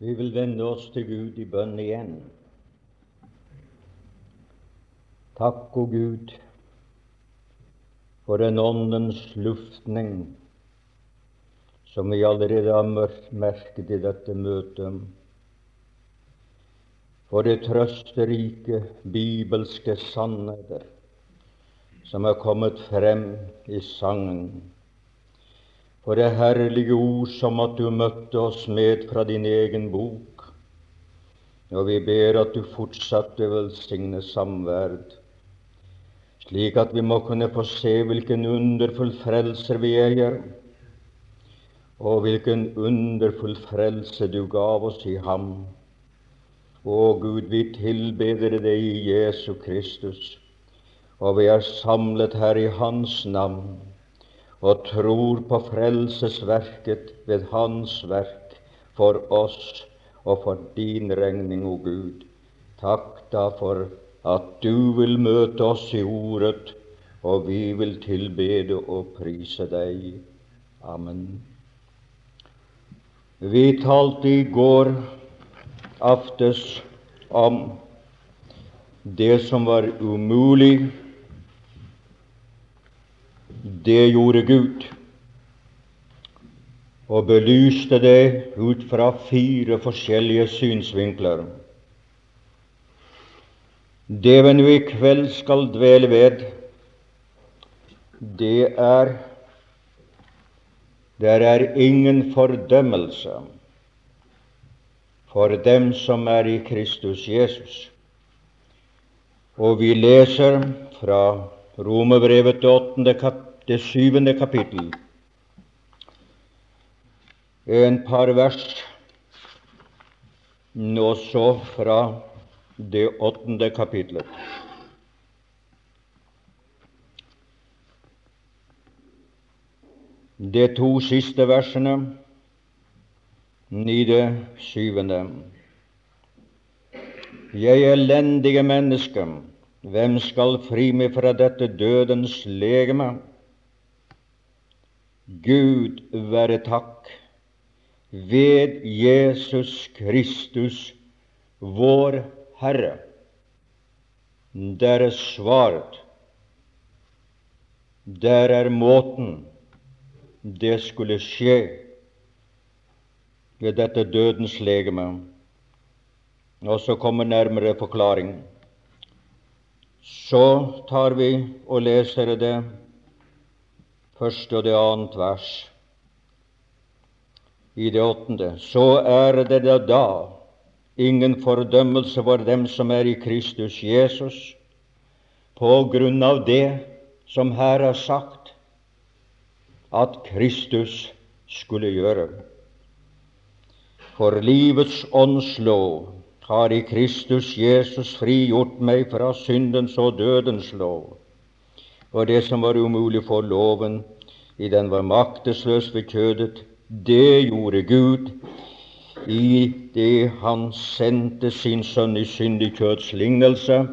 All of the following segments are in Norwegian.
Vi vil vende oss til Gud i bønn igjen. Takk, o Gud, for den åndens luftning som vi allerede har merket i dette møtet. For det trøsterike bibelske sannheter som er kommet frem i sangen for det herlige ord som at du møtte oss med fra din egen bok. Og vi ber at du fortsatte velsigne samverd, slik at vi må kunne få se hvilken underfull frelser vi eier, og hvilken underfull frelse du gav oss i ham. Å Gud, vi tilbeder deg i Jesu Kristus, og vi er samlet her i Hans navn og tror på frelsesverket ved Hans verk for oss og for din regning, o Gud. Takk da for at du vil møte oss i ordet, og vi vil tilbede og prise deg. Amen. Vi talte i går aftes om det som var umulig det gjorde Gud, og belyste det ut fra fire forskjellige synsvinkler. Det vi nå i kveld skal dvele ved, det er der er ingen fordømmelse for dem som er i Kristus Jesus. Og vi leser fra Romerbrevet, åttende kapittel det syvende kapittel, en par vers nå så fra det åttende kapitlet. De to siste versene i det syvende. Jeg elendige menneske, hvem skal fri meg fra dette dødens legeme? Gud være takk ved Jesus Kristus, vår Herre. Der er svaret. Der er måten det skulle skje ved dette dødens legeme. Og så kommer nærmere forklaring. Så tar vi og leser det første og det annet vers. I det åttende så er det da ingen fordømmelse for dem som er i Kristus Jesus, på grunn av det som her er sagt at Kristus skulle gjøre. For livets åndslov har i Kristus Jesus frigjort meg fra syndens og dødens lov og det som var umulig for loven, i den var maktesløs ved kjødet, det gjorde Gud i det Han sendte sin sønn i syndig kjøds lignelse,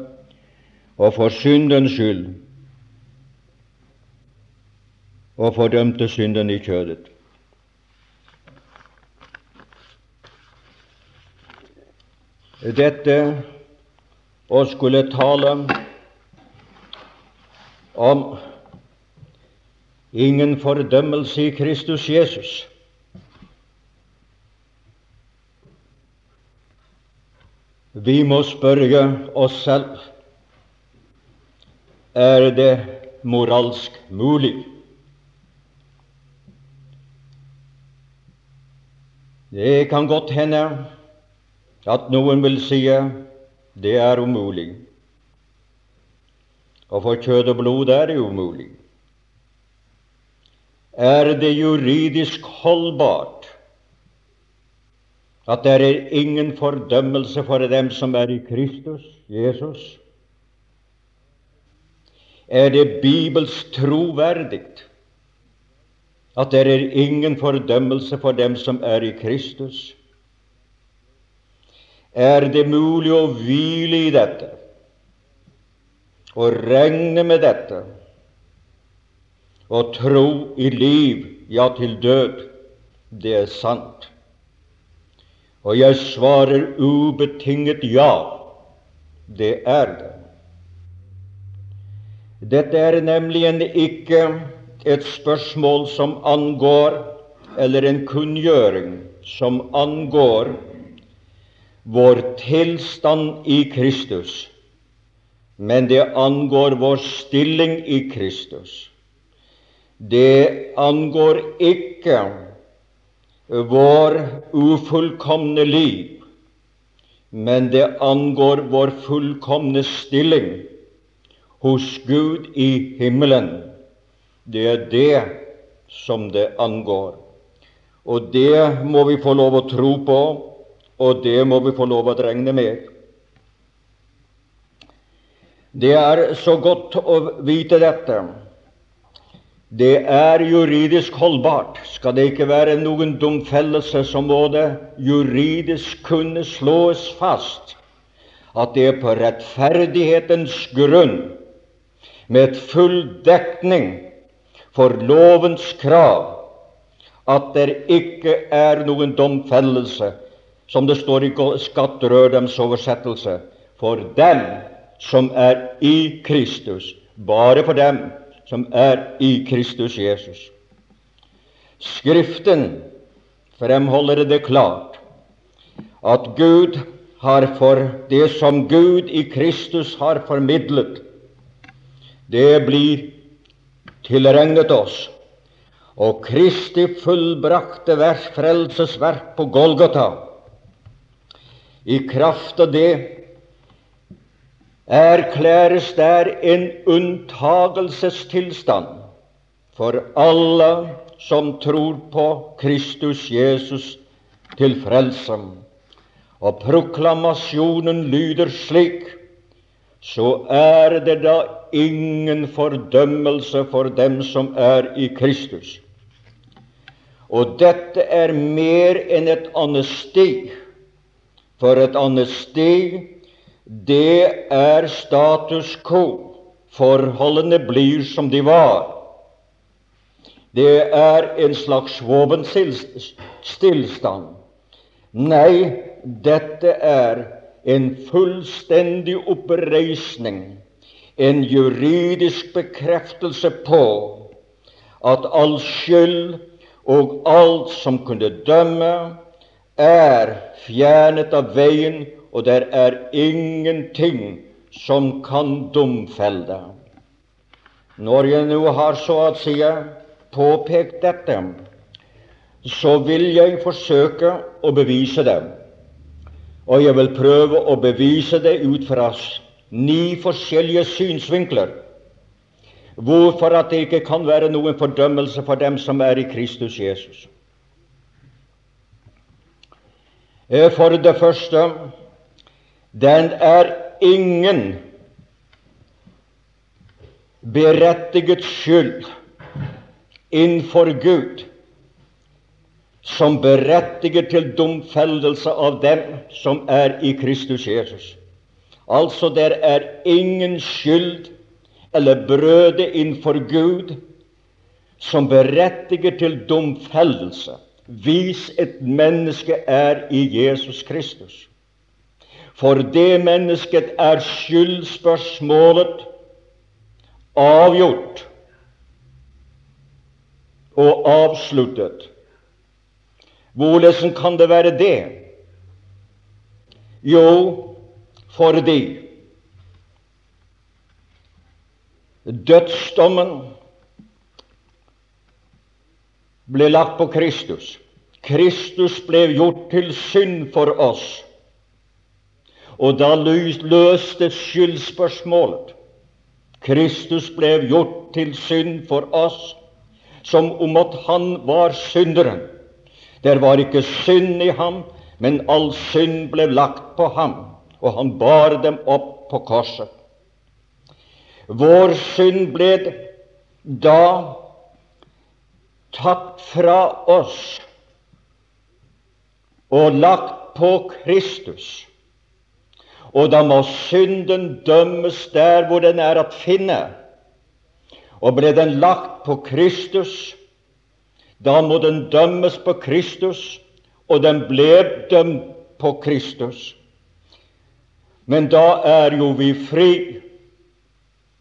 og for syndens skyld, og fordømte synden i kjødet. Dette å skulle tale om ingen fordømmelse i Kristus Jesus. Vi må spørre oss selv er det moralsk mulig. Det kan godt hende at noen vil si det er umulig. Og for kjød og blod er det umulig. Er det juridisk holdbart at det er ingen fordømmelse for dem som er i Kristus, Jesus? Er det bibelsk troverdig at det er ingen fordømmelse for dem som er i Kristus? Er det mulig å hvile i dette? Og regne med dette og tro i liv, ja, til død. Det er sant. Og jeg svarer ubetinget ja. Det er det. Dette er nemlig ikke et spørsmål som angår, eller en kunngjøring som angår vår tilstand i Kristus, men det angår vår stilling i Kristus. Det angår ikke vår ufullkomne liv, men det angår vår fullkomne stilling hos Gud i himmelen. Det er det som det angår. Og det må vi få lov å tro på, og det må vi få lov å regne med. Det er så godt å vite dette. Det er juridisk holdbart. Skal det ikke være noen domfellelse, så må det juridisk kunne slås fast at det er på rettferdighetens grunn med full dekning for lovens krav at det ikke er noen domfellelse, som det står i Skatterødems oversettelse, for dem som er i Kristus, bare for dem som er i Kristus Jesus. Skriften fremholder det klart at Gud har for det som Gud i Kristus har formidlet, det blir tilregnet oss. Og Kristi fullbrakte vers, frelsesverk på Golgata, i kraft av det erklæres der en unntagelsestilstand for alle som tror på Kristus Jesus til frelse. Og proklamasjonen lyder slik så er det da ingen fordømmelse for dem som er i Kristus. Og dette er mer enn et anesti, for et anesti, det er status quo. Forholdene blir som de var. Det er en slags våpenstillstand. Nei, dette er en fullstendig oppreisning, en juridisk bekreftelse på at all skyld og alt som kunne dømme, er fjernet av veien, og der er ingenting som kan domfelle. Når jeg nå har så å si påpekt dette, så vil jeg forsøke å bevise det. Og jeg vil prøve å bevise det ut fra ni forskjellige synsvinkler. Hvorfor at det ikke kan være noen fordømmelse for dem som er i Kristus Jesus. Eh, for det første den er ingen berettiget skyld innenfor Gud som berettiger til domfellelse av dem som er i Kristus Jesus. Altså, der er ingen skyld eller brøde innenfor Gud som berettiger til domfellelse hvis et menneske er i Jesus Kristus. For det mennesket er skyldspørsmålet avgjort og avsluttet. Hvordan kan det være det? Jo, fordi dødsdommen ble lagt på Kristus. Kristus ble gjort til synd for oss. Og da løste skyldspørsmålet. Kristus ble gjort til synd for oss, som om at han var synderen. Der var ikke synd i ham, men all synd ble lagt på ham, og han bar dem opp på korset. Vår synd ble da tatt fra oss og lagt på Kristus. Og da må synden dømmes der hvor den er å finne. Og ble den lagt på Kristus, da må den dømmes på Kristus, og den ble dømt på Kristus. Men da er jo vi fri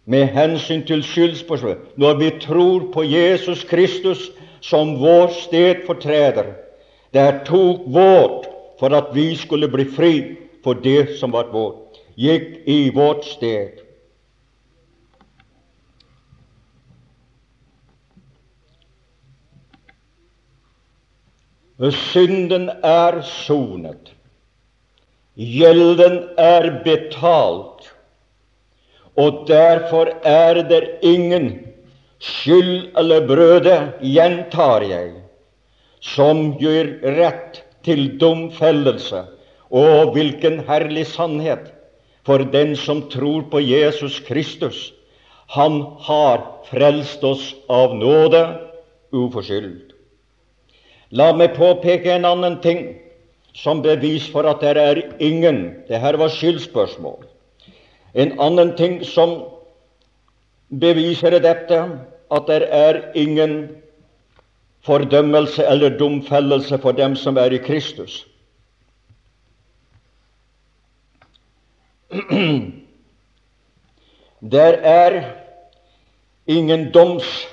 med hensyn til skyldspørsmål. når vi tror på Jesus Kristus som vår stedfortreder. Der tok vårt for at vi skulle bli fri for det som var vårt, gikk i vårt sted. Synden er sonet. Gjelden er betalt. Og derfor er det ingen skyld eller brøde, gjentar jeg, som gjør rett til domfellelse. Og hvilken herlig sannhet for den som tror på Jesus Kristus. Han har frelst oss av nåde uforskyldt. La meg påpeke en annen ting som bevis for at det er ingen Det her var skyldspørsmål. En annen ting som beviser dette, at det er ingen fordømmelse eller domfellelse for dem som er i Kristus. Der er ingen doms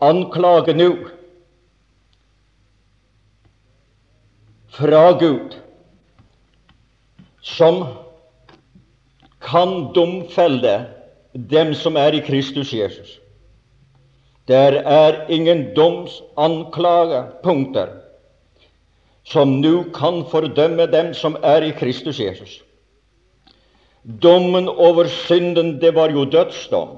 anklage nå fra Gud som kan domfelle dem som er i Kristus Jesus. Der er ingen domsanklagepunkter som nå kan fordømme dem som er i Kristus Jesus. Dommen over synden, det var jo dødsdom.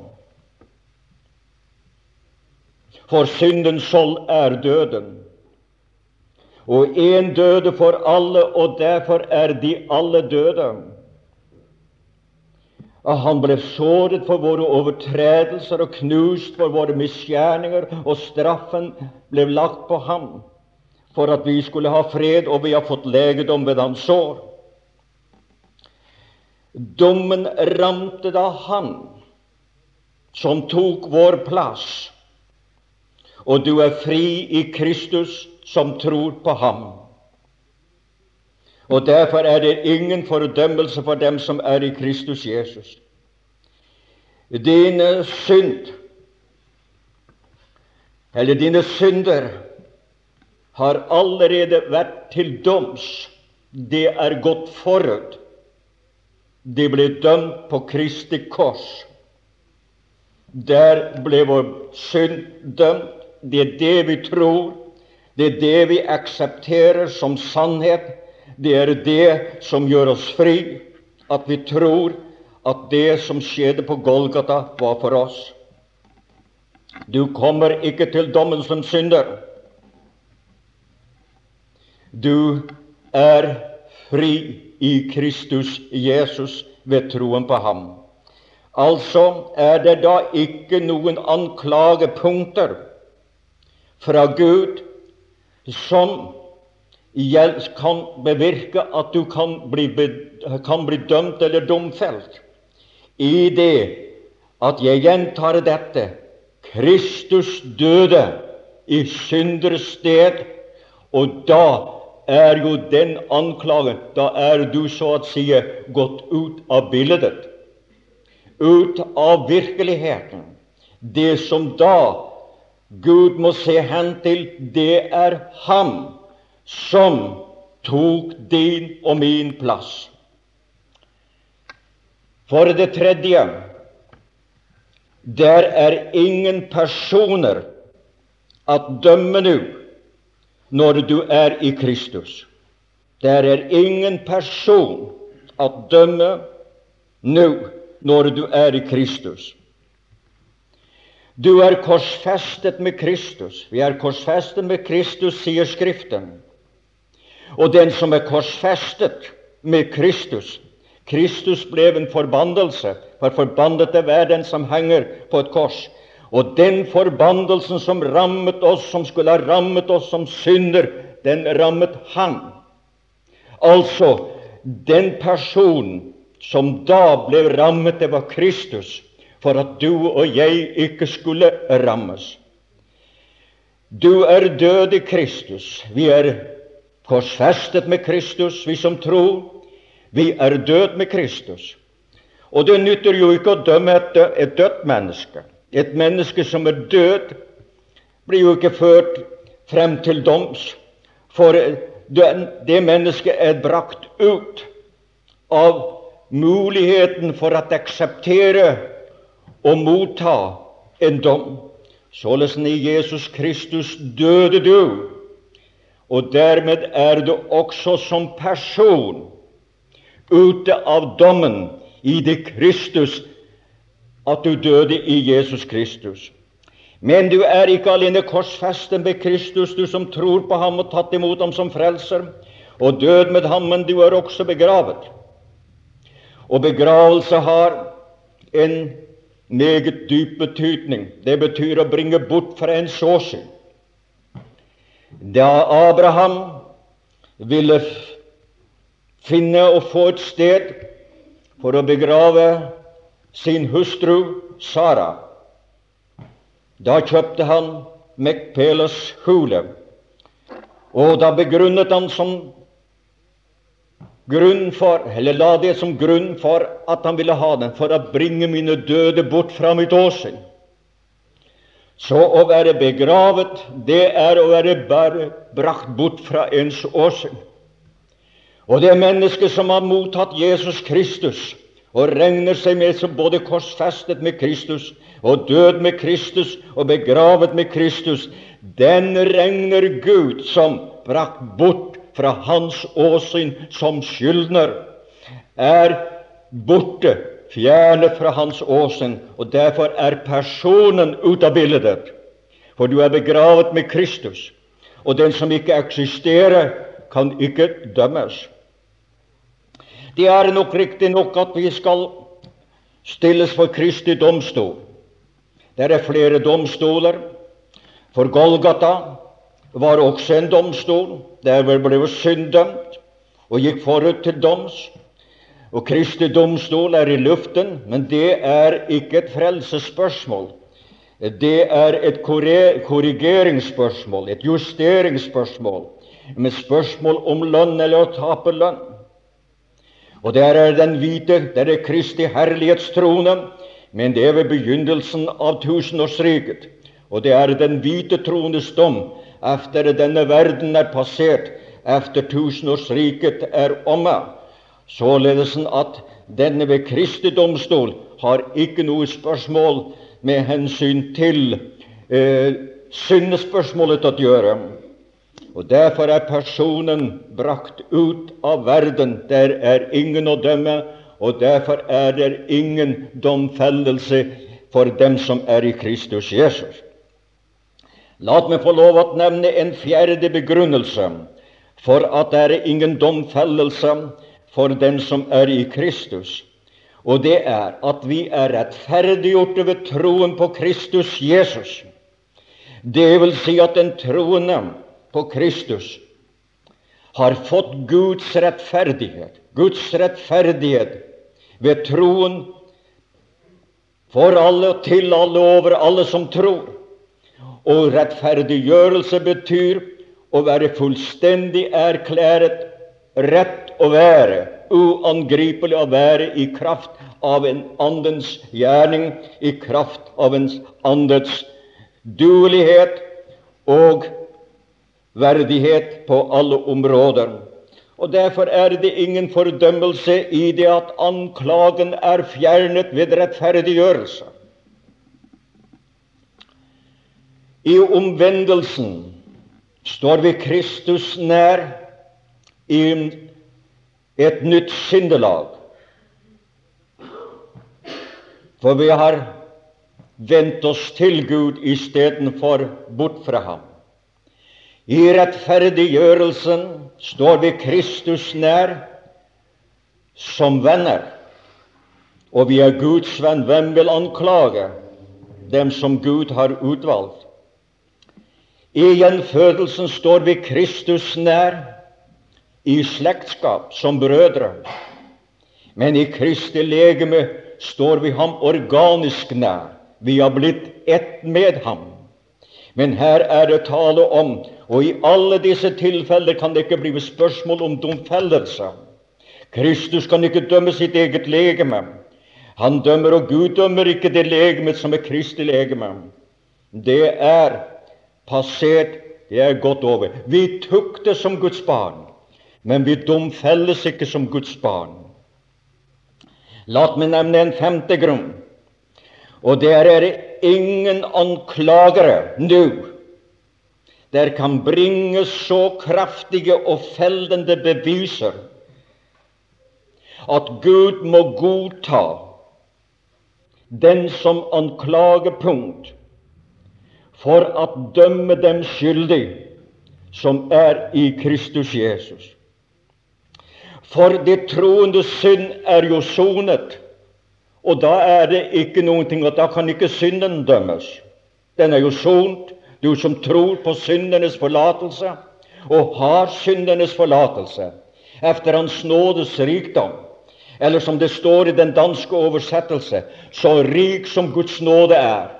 For syndens skjold er døden. Og én døde for alle, og derfor er de alle døde. Og han ble såret for våre overtredelser og knust for våre misgjerninger, og straffen ble lagt på ham for at vi skulle ha fred, og vi har fått legedom ved hans sår. Dommen ramte da han som tok vår plass og du er fri i Kristus som tror på ham. Og Derfor er det ingen fordømmelse for dem som er i Kristus Jesus. Dine synd, eller dine synder, har allerede vært til doms. Det er gått forut. De ble dømt på Kristi kors. Der ble vår synd dømt det er det vi tror, det er det vi aksepterer som sannhet. Det er det som gjør oss fri, at vi tror at det som skjedde på Golgata, var for oss. Du kommer ikke til dommen som synder. Du er fri i Kristus Jesus ved troen på ham. Altså er det da ikke noen anklagepunkter fra Gud som kan bevirke at du kan bli, kan bli dømt eller domfelt. I det at jeg gjentar dette Kristus døde i synders sted, og da er jo den anklagen Da er du så å si gått ut av bildet, ut av virkeligheten. Det som da Gud må se hen til, det er Ham som tok din og min plass. For det tredje der er ingen personer at dømme nå når du er i Kristus. Der er ingen person at dømme nå når du er i Kristus. Du er korsfestet med Kristus. Vi er korsfestet med Kristus, sier Skriften. Og den som er korsfestet med Kristus Kristus ble en forbannelse, for forbannet er hver den som henger på et kors. Og den forbannelsen som rammet oss, som skulle ha rammet oss som synder, den rammet han. Altså, den personen som da ble rammet, det var Kristus for at du og jeg ikke skulle rammes. Du er død i Kristus. Vi er korsfestet med Kristus, vi som tror. Vi er død med Kristus. Og det nytter jo ikke å dømme et, et dødt menneske. Et menneske som er død, blir jo ikke ført frem til doms, for det, mennesket er brakt ut av muligheten for å akseptere og motta en dom. Således i Jesus Kristus døde du, og dermed er du også som person ute av dommen i det Kristus at du døde i Jesus Kristus. Men du er ikke alene korsfesten med Kristus, du som tror på ham og tatt imot ham som frelser, og død med ham, men du er også begravet. Og begravelse har en meget dyp betydning. Det betyr å bringe bort fra en såsyn. Da Abraham ville finne og få et sted for å begrave sin hustru Sara, da kjøpte han Mekpeles hule, og da begrunnet han som grunn for, eller la det som grunn for at han ville ha den, for å bringe mine døde bort fra mitt åsyn. Så å være begravet, det er å være bare brakt bort fra ens åsyn. Og det er mennesker som har mottatt Jesus Kristus og regner seg med som både korsfestet med Kristus og død med Kristus og begravet med Kristus, den regner Gud som brakt bort fra hans åsyn som skyldner, er borte, fjernet fra hans åsen, og derfor er personen ute av bildet. For du er begravet med Kristus, og den som ikke eksisterer, kan ikke dømmes. Det er nok riktig nok at vi skal stilles for Kristi domstol. Det er flere domstoler. For Golgata var også en domstol. Der ble synd dømt og gikk forut til doms. Og Kristi domstol er i luften, men det er ikke et frelsesspørsmål. Det er et korrigeringsspørsmål, et justeringsspørsmål, med spørsmål om lønn eller å tape lønn. Og der er den hvite, der er Kristi herlighetstrone, men det er ved begynnelsen av tusenårsriket. Og det er den hvite trones dom efter denne verden er passert, efter tusenårsriket er omme. Således at denne ved Kristi domstol har ikke noe spørsmål med hensyn til eh, syndespørsmålet å gjøre. Og Derfor er personen brakt ut av verden. Der er ingen å dømme, og derfor er det ingen domfellelse for dem som er i Kristus Jesus. La meg få lov å nevne en fjerde begrunnelse for at det er ingen domfellelse for den som er i Kristus. Og det er at vi er rettferdiggjorte ved troen på Kristus Jesus. Det vil si at den troende på Kristus har fått Guds rettferdighet. Guds rettferdighet ved troen for alle og til alle over alle som tror. Og rettferdiggjørelse betyr å være fullstendig erklæret rett å være, uangripelig å være i kraft av en andens gjerning, i kraft av en andens duelighet og verdighet på alle områder. Og Derfor er det ingen fordømmelse i det at anklagen er fjernet ved rettferdiggjørelse. I omvendelsen står vi Kristus nær i et nytt syndelag. For vi har vendt oss til Gud istedenfor bort fra ham. I rettferdiggjørelsen står vi Kristus nær som venner. Og vi er Guds venn. Hvem vil anklage dem som Gud har utvalgt? I gjenfødelsen står vi Kristus nær i slektskap som brødre. Men i Kristi legeme står vi ham organisk nær. Vi har blitt ett med ham. Men her er det tale om, og i alle disse tilfeller kan det ikke bli spørsmål om domfellelse. Kristus kan ikke dømme sitt eget legeme. Han dømmer, og Gud dømmer ikke det legemet som er Kristi legeme. Det er passert, det er gått over. Vi tukter som Guds barn, men vi domfelles ikke som Guds barn. La meg nevne en femte grunn, og det er ingen anklagere nå der kan bringe så kraftige og feldende beviser at Gud må godta den som anklagepunkt for å dømme dem skyldig som er i Kristus Jesus. For det troende synd er jo sonet, og da er det ikke noen ting, og da kan ikke synden dømmes. Den er jo sont. Du som tror på syndenes forlatelse, og har syndenes forlatelse efter Hans nådes rikdom, eller som det står i den danske oversettelse, så rik som Guds nåde er.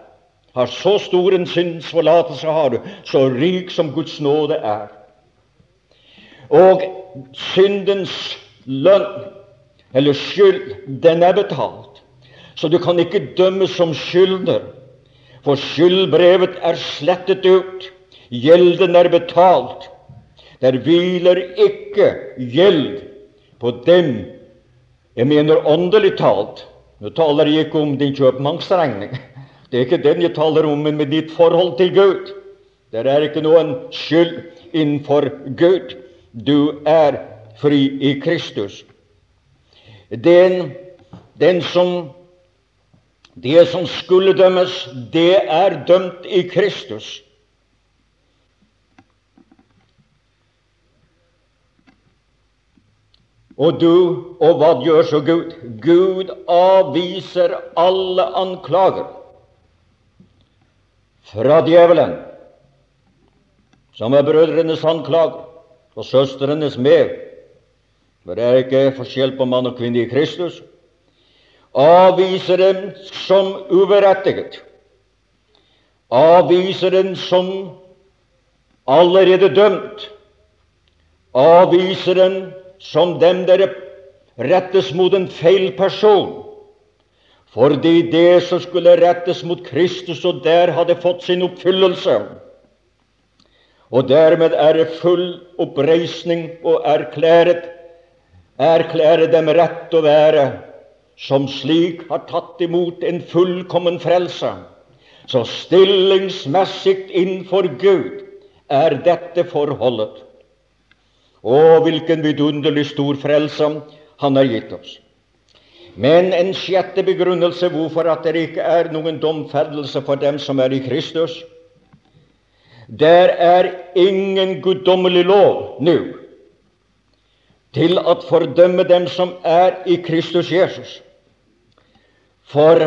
Har så stor en syndsforlatelse har du, så rik som Guds nåde er. Og syndens lønn, eller skyld, den er betalt. Så du kan ikke dømmes som skyldner, for skyldbrevet er slettet ut. Gjelden er betalt. Der hviler ikke gjeld på dem jeg mener åndelig talt. Nå taler jeg ikke om din kjøpmannsregning. Det er ikke den jeg taler om, men med ditt forhold til Gud. Der er ikke noen skyld innenfor Gud. Du er fri i Kristus. Den, den som Det som skulle dømmes, det er dømt i Kristus. Og du, og hva gjør så Gud? Gud avviser alle anklager fra djevelen, som er brødrenes anklager og søstrenes med. For det er ikke forskjell på mann og kvinne i Kristus. Avviser dem som uberettiget. Avviser dem som allerede dømt. Avviser dem som dem dere rettes mot en feil person. Fordi det som skulle rettes mot Kristus, og der hadde fått sin oppfyllelse. Og dermed er det full oppreisning og erklæret, erklære dem rett å være, som slik har tatt imot en fullkommen frelse. Så stillingsmessig innenfor Gud er dette forholdet. Å, hvilken vidunderlig stor frelse Han har gitt oss. Men en sjette begrunnelse hvorfor at det ikke er noen domferdelse for dem som er i Kristus. Der er ingen guddommelig lov nå til å fordømme dem som er i Kristus Jesus. For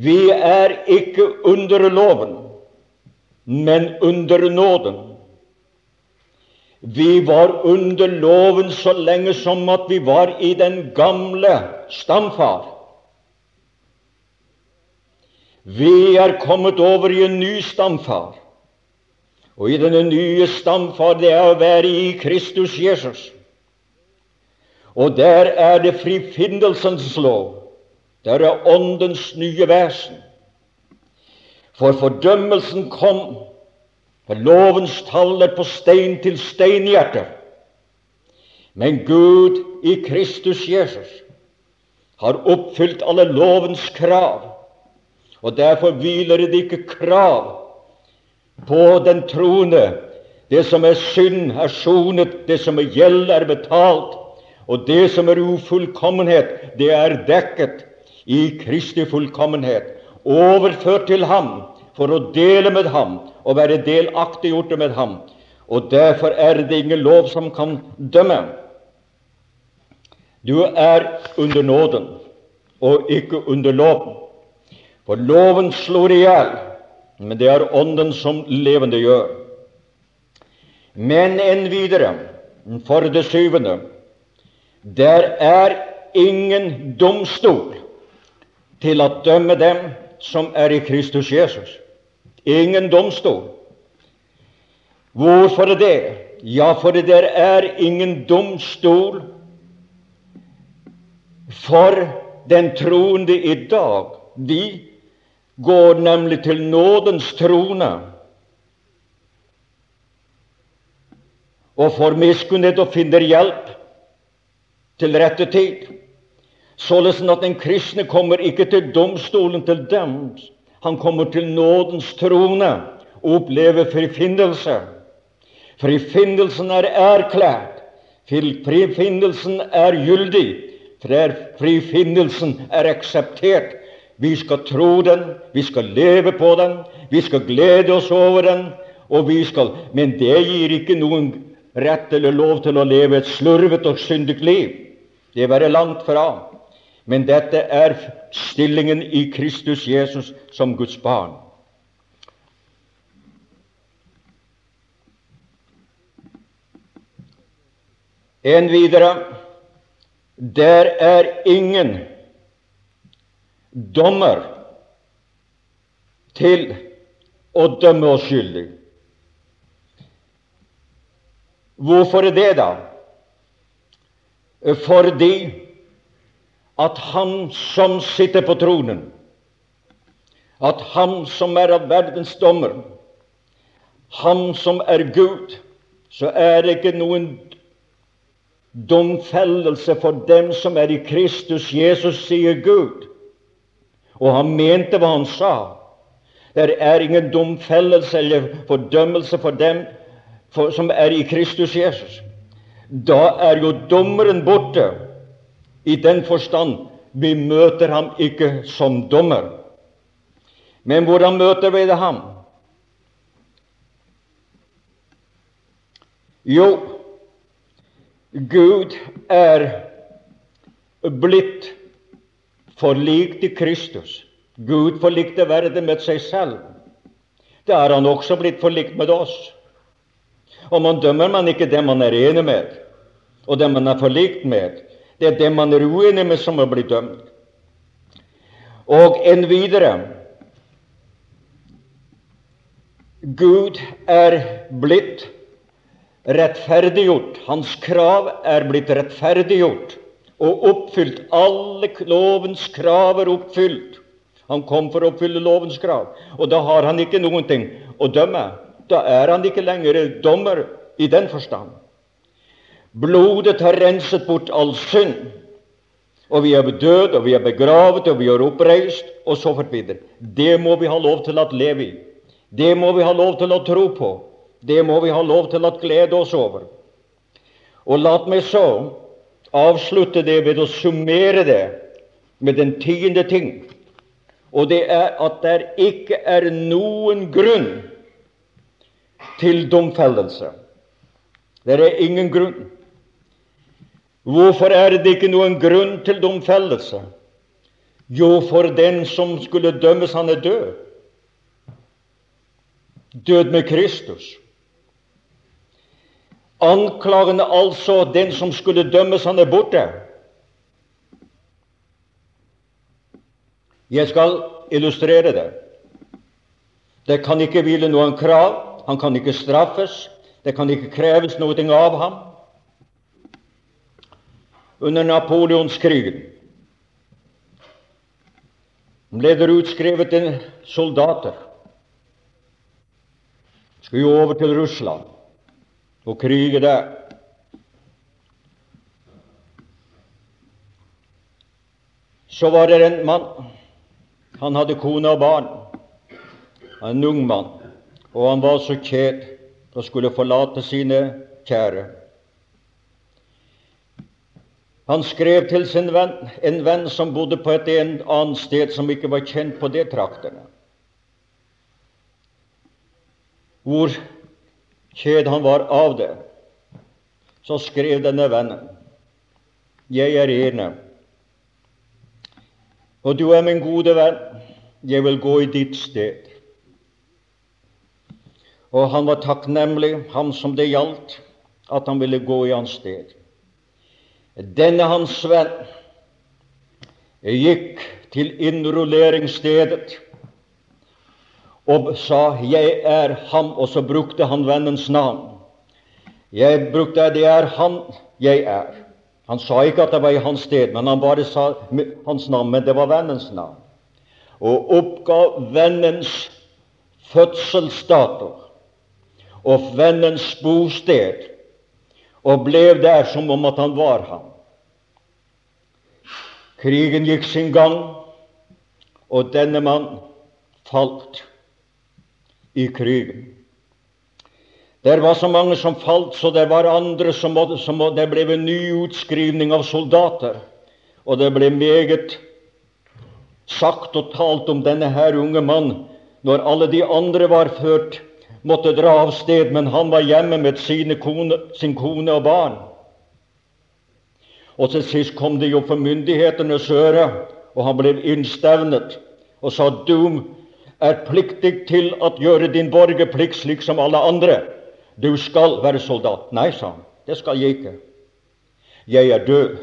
vi er ikke under loven, men under nåden. Vi var under loven så lenge som at vi var i den gamle stamfar. Vi er kommet over i en ny stamfar. Og i denne nye stamfar det er å være i Kristus Jesus. Og der er det frifinnelsens lov. Der er Åndens nye vesen. For fordømmelsen kom for lovens tall er på stein til steinhjerter. Men Gud i Kristus Jesus har oppfylt alle lovens krav, og derfor hviler det ikke krav på den troende. Det som er synd, er sonet, det som er gjeld, er betalt, og det som er ufullkommenhet, det er dekket i Kristi fullkommenhet, overført til ham for å dele med ham og være delaktiggjorte med ham. Og derfor er det ingen lov som kan dømme. Du er under nåden og ikke under loven. For loven slår i hjel, men det er Ånden som levende gjør. Men enn videre, for det syvende, der er ingen domstol til å dømme dem som er i Kristus Jesus. Ingen domstol. Hvorfor det? Ja, for det er ingen domstol for den troende i dag. Vi går nemlig til nådens trone og får miskunnhet og finner hjelp til rette tid. Således at den kristne kommer ikke til domstolen til dem. Han kommer til nådens trone og opplever frifinnelse. Frifinnelsen er erklært. Frifinnelsen er gyldig. Frifinnelsen er akseptert. Vi skal tro den, vi skal leve på den, vi skal glede oss over den. og vi skal, Men det gir ikke noen rett eller lov til å leve et slurvet og syndig liv. Det være langt fra. Men dette er stillingen i Kristus Jesus som Guds barn. En videre der er ingen dommer til å dømme oss skyldig. Hvorfor er det, da? Fordi at Han som sitter på tronen, at Han som er av verdens dommer, Han som er Gud, så er det ikke noen domfellelse for dem som er i Kristus Jesus, sier Gud. Og han mente hva han sa. Det er ingen domfellelse eller fordømmelse for dem for, som er i Kristus Jesus. Da er jo dommeren borte, i den forstand vi møter ham ikke som dommer. Men hvordan møter vi det ham? Jo, Gud er blitt forlikt i Kristus. Gud forlikte verden med seg selv. Det er han også blitt forlikt med oss. Og man dømmer man ikke det man er enig med, og det man er forlikt med. Det er det man er uenig med, som blitt dømt. Og en videre Gud er blitt rettferdiggjort. Hans krav er blitt rettferdiggjort og oppfylt. Alle lovens krav er oppfylt. Han kom for å oppfylle lovens krav. Og da har han ikke noen ting å dømme. Da er han ikke lenger dommer i den forstand. Blodet har renset bort all synd. Og vi er døde, og vi er begravet, og vi er oppreist, og så fort videre. Det må vi ha lov til å leve i. Det må vi ha lov til å tro på. Det må vi ha lov til å glede oss over. Og la meg så avslutte det ved å summere det med den tiende ting. Og det er at det ikke er noen grunn til domfellelse. Det er ingen grunn. Hvorfor er det ikke noen grunn til domfellelse? Jo, for den som skulle dømmes, han er død. Død med Kristus. Anklagende altså den som skulle dømmes, han er borte. Jeg skal illustrere det. Det kan ikke hvile noen krav, han kan ikke straffes, det kan ikke kreves noe av ham. Under napoleonskrigen ble det utskrevet en soldater. Skulle jo over til Russland og krige der. Så var det en mann. Han hadde kone og barn. En ung mann. Og han var så kjed og skulle forlate sine kjære. Han skrev til sin venn, en venn som bodde på et annet sted som ikke var kjent på det traktene, hvor kjed han var av det, så skrev denne vennen Jeg er ene, og du er min gode venn. Jeg vil gå i ditt sted. Og han var takknemlig, han som det gjaldt, at han ville gå i hans sted. Denne hans venn gikk til innrulleringsstedet og sa 'Jeg er ham', og så brukte han vennens navn. Jeg brukte 'Det er han jeg er'. Han sa ikke at det var i hans sted, men han bare sa hans navn. Men det var vennens navn. Og oppga vennens fødselsdato og vennens bosted, og ble der som om at han var ham. Krigen gikk sin gang, og denne mann falt i krigen. Det var så mange som falt, så det var andre som måtte, som måtte, Det ble en ny utskrivning av soldater. Og det ble meget sagt og talt om denne her unge mann når alle de andre var ført, måtte dra av sted, men han var hjemme med kone, sin kone og barn. Og til sist kom det jo for myndighetenes øre, og han ble innstevnet og sa du er pliktig til å gjøre din borgerplikt slik som alle andre. Du skal være soldat. Nei, sa han. Det skal jeg ikke. Jeg er død.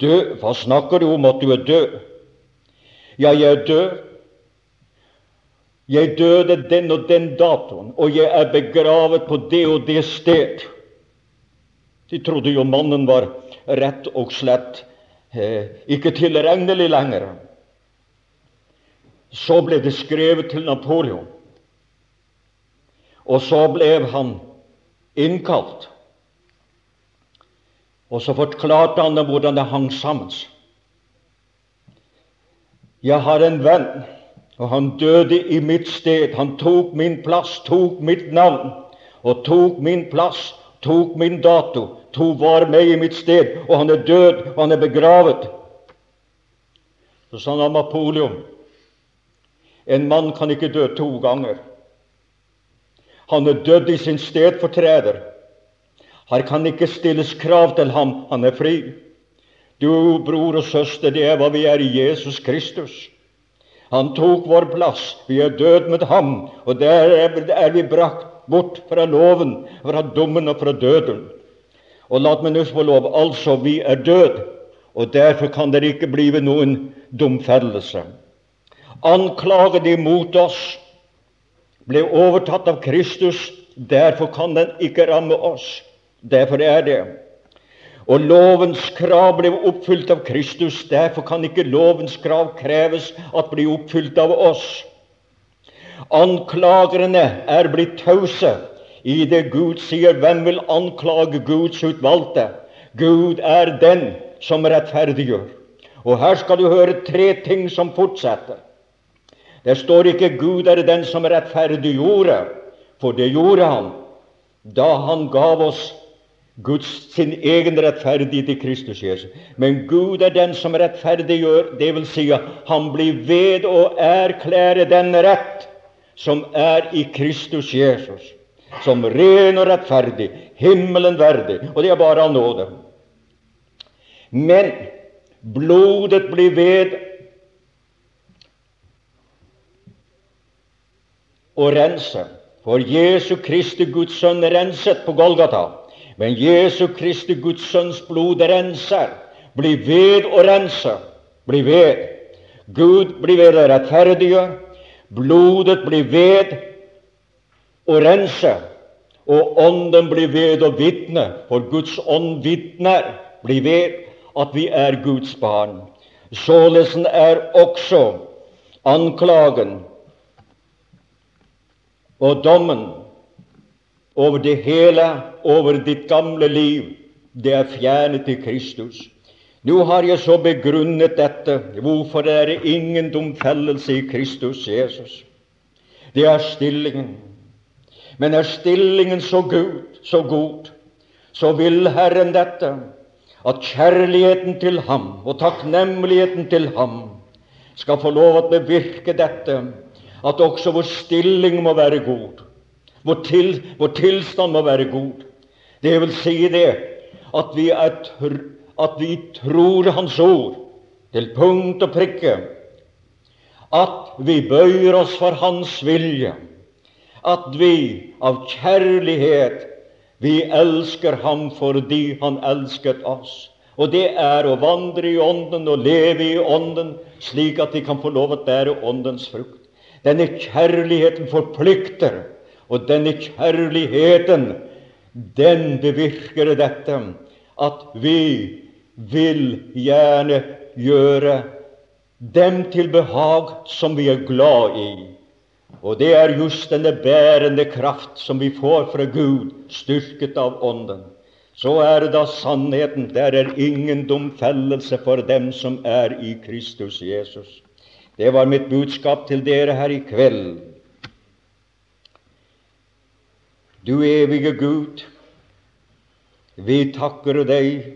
Død? Hva snakker du om at du er død? Ja, jeg er død. Jeg døde den og den datoen, og jeg er begravet på det og det sted. De trodde jo mannen var rett og slett eh, ikke tilregnelig lenger. Så ble det skrevet til Napoleon, og så ble han innkalt. Og så forklarte han dem hvordan det hang sammen. Jeg har en venn, og han døde i mitt sted. Han tok min plass, tok mitt navn, og tok min plass, tok min dato, tok var meg i mitt sted, og han er død, og han er begravet. Så sa han Napoleon en mann kan ikke dø to ganger. Han er dødd i sin stedfortreder. Her kan ikke stilles krav til ham. Han er fri. Du, bror og søster, det er hva vi er i Jesus Kristus. Han tok vår plass. Vi er død med ham, og der er vi brakt bort fra loven, fra dommen og fra døden. Og la meg nå få lov, altså, vi er død, og derfor kan det ikke bli noen domfellelse anklaget imot oss, ble overtatt av Kristus. Derfor kan den ikke ramme oss. Derfor er det. Og lovens krav ble oppfylt av Kristus. Derfor kan ikke lovens krav kreves at bli oppfylt av oss. Anklagerne er blitt tause i det Gud sier. Hvem vil anklage Guds utvalgte? Gud er den som rettferdiggjør. Og her skal du høre tre ting som fortsetter. Det står ikke 'Gud er den som rettferdiggjorde', for det gjorde han da han gav oss Guds, sin egen rettferdighet i Kristus Jesus. Men Gud er den som rettferdiggjør, dvs. Si han blir ved å erklære den rett som er i Kristus Jesus, som ren og rettferdig, himmelen verdig. Og det er bare av nåde. Men blodet blir ved å rense. For Jesu Kristi Guds sønn renset på Golgata. Men Jesu Kristi Guds sønns blod renser. Bli ved å rense. Bli ved. Gud blir ved å rettferdige. Blodet blir ved å rense. Og Ånden blir ved å vitne, for Guds ånd vitner, blir ved at vi er Guds barn. Således er også anklagen og dommen over det hele, over ditt gamle liv, det er fjernet til Kristus. Nå har jeg så begrunnet dette. Hvorfor er det ingen domfellelse i Kristus Jesus? Det er stillingen. Men er stillingen så god, så god, så vil Herren dette, at kjærligheten til Ham og takknemligheten til Ham skal få lov å bevirke dette at også vår stilling må være god. Vår, til, vår tilstand må være god. Det vil si det at vi, er, at vi tror Hans ord til punkt og prikke. At vi bøyer oss for Hans vilje. At vi av kjærlighet vi elsker Ham fordi Han elsket oss. Og det er å vandre i Ånden og leve i Ånden, slik at vi kan få lov å bære Åndens frukt. Denne kjærligheten forplikter, og denne kjærligheten, den bevirker dette at vi vil gjerne gjøre dem til behag som vi er glad i. Og det er just denne bærende kraft som vi får fra Gud, styrket av Ånden. Så er det da sannheten. Der er ingen domfellelse for dem som er i Kristus Jesus. Det var mitt budskap til dere her i kveld. Du evige Gud, vi takker deg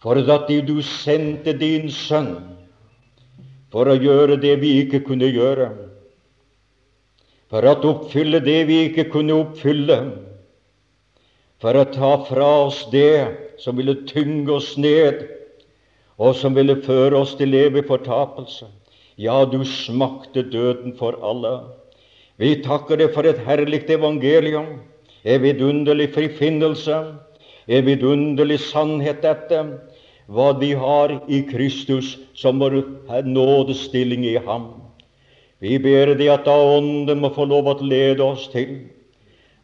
for at du sendte din sønn for å gjøre det vi ikke kunne gjøre, for å oppfylle det vi ikke kunne oppfylle, for å ta fra oss det som ville tynge oss ned, og som ville føre oss til evig fortapelse. Ja, du smakte døden for alle. Vi takker deg for et herlig evangelium, en vidunderlig frifinnelse, en vidunderlig sannhet dette, hva vi har i Kristus som vår nådestilling i Ham. Vi ber Deg at da Ånden må få lov å lede oss til,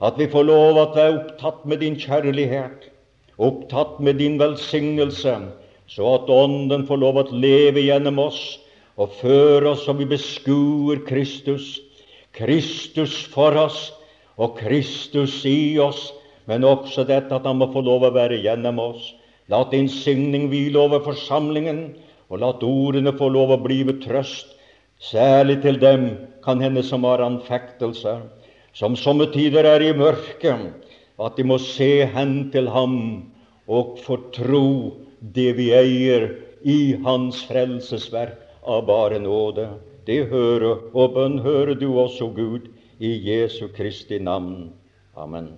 at vi får lov å være opptatt med Din kjærlighet, opptatt med Din velsignelse, så at Ånden får lov å leve gjennom oss og føre oss som vi beskuer Kristus. Kristus for oss og Kristus i oss, men også dette at Han må få lov å være gjennom oss. La din signing hvile over forsamlingen, og la ordene få lov å blive trøst, særlig til dem kan hende som har anfektelser, som somme tider er i mørket, at de må se hen til ham og fortro det vi eier i Hans frelsesverk av bare nåde. Det hører og bønn hører du også, Gud, i Jesu Kristi navn. Amen.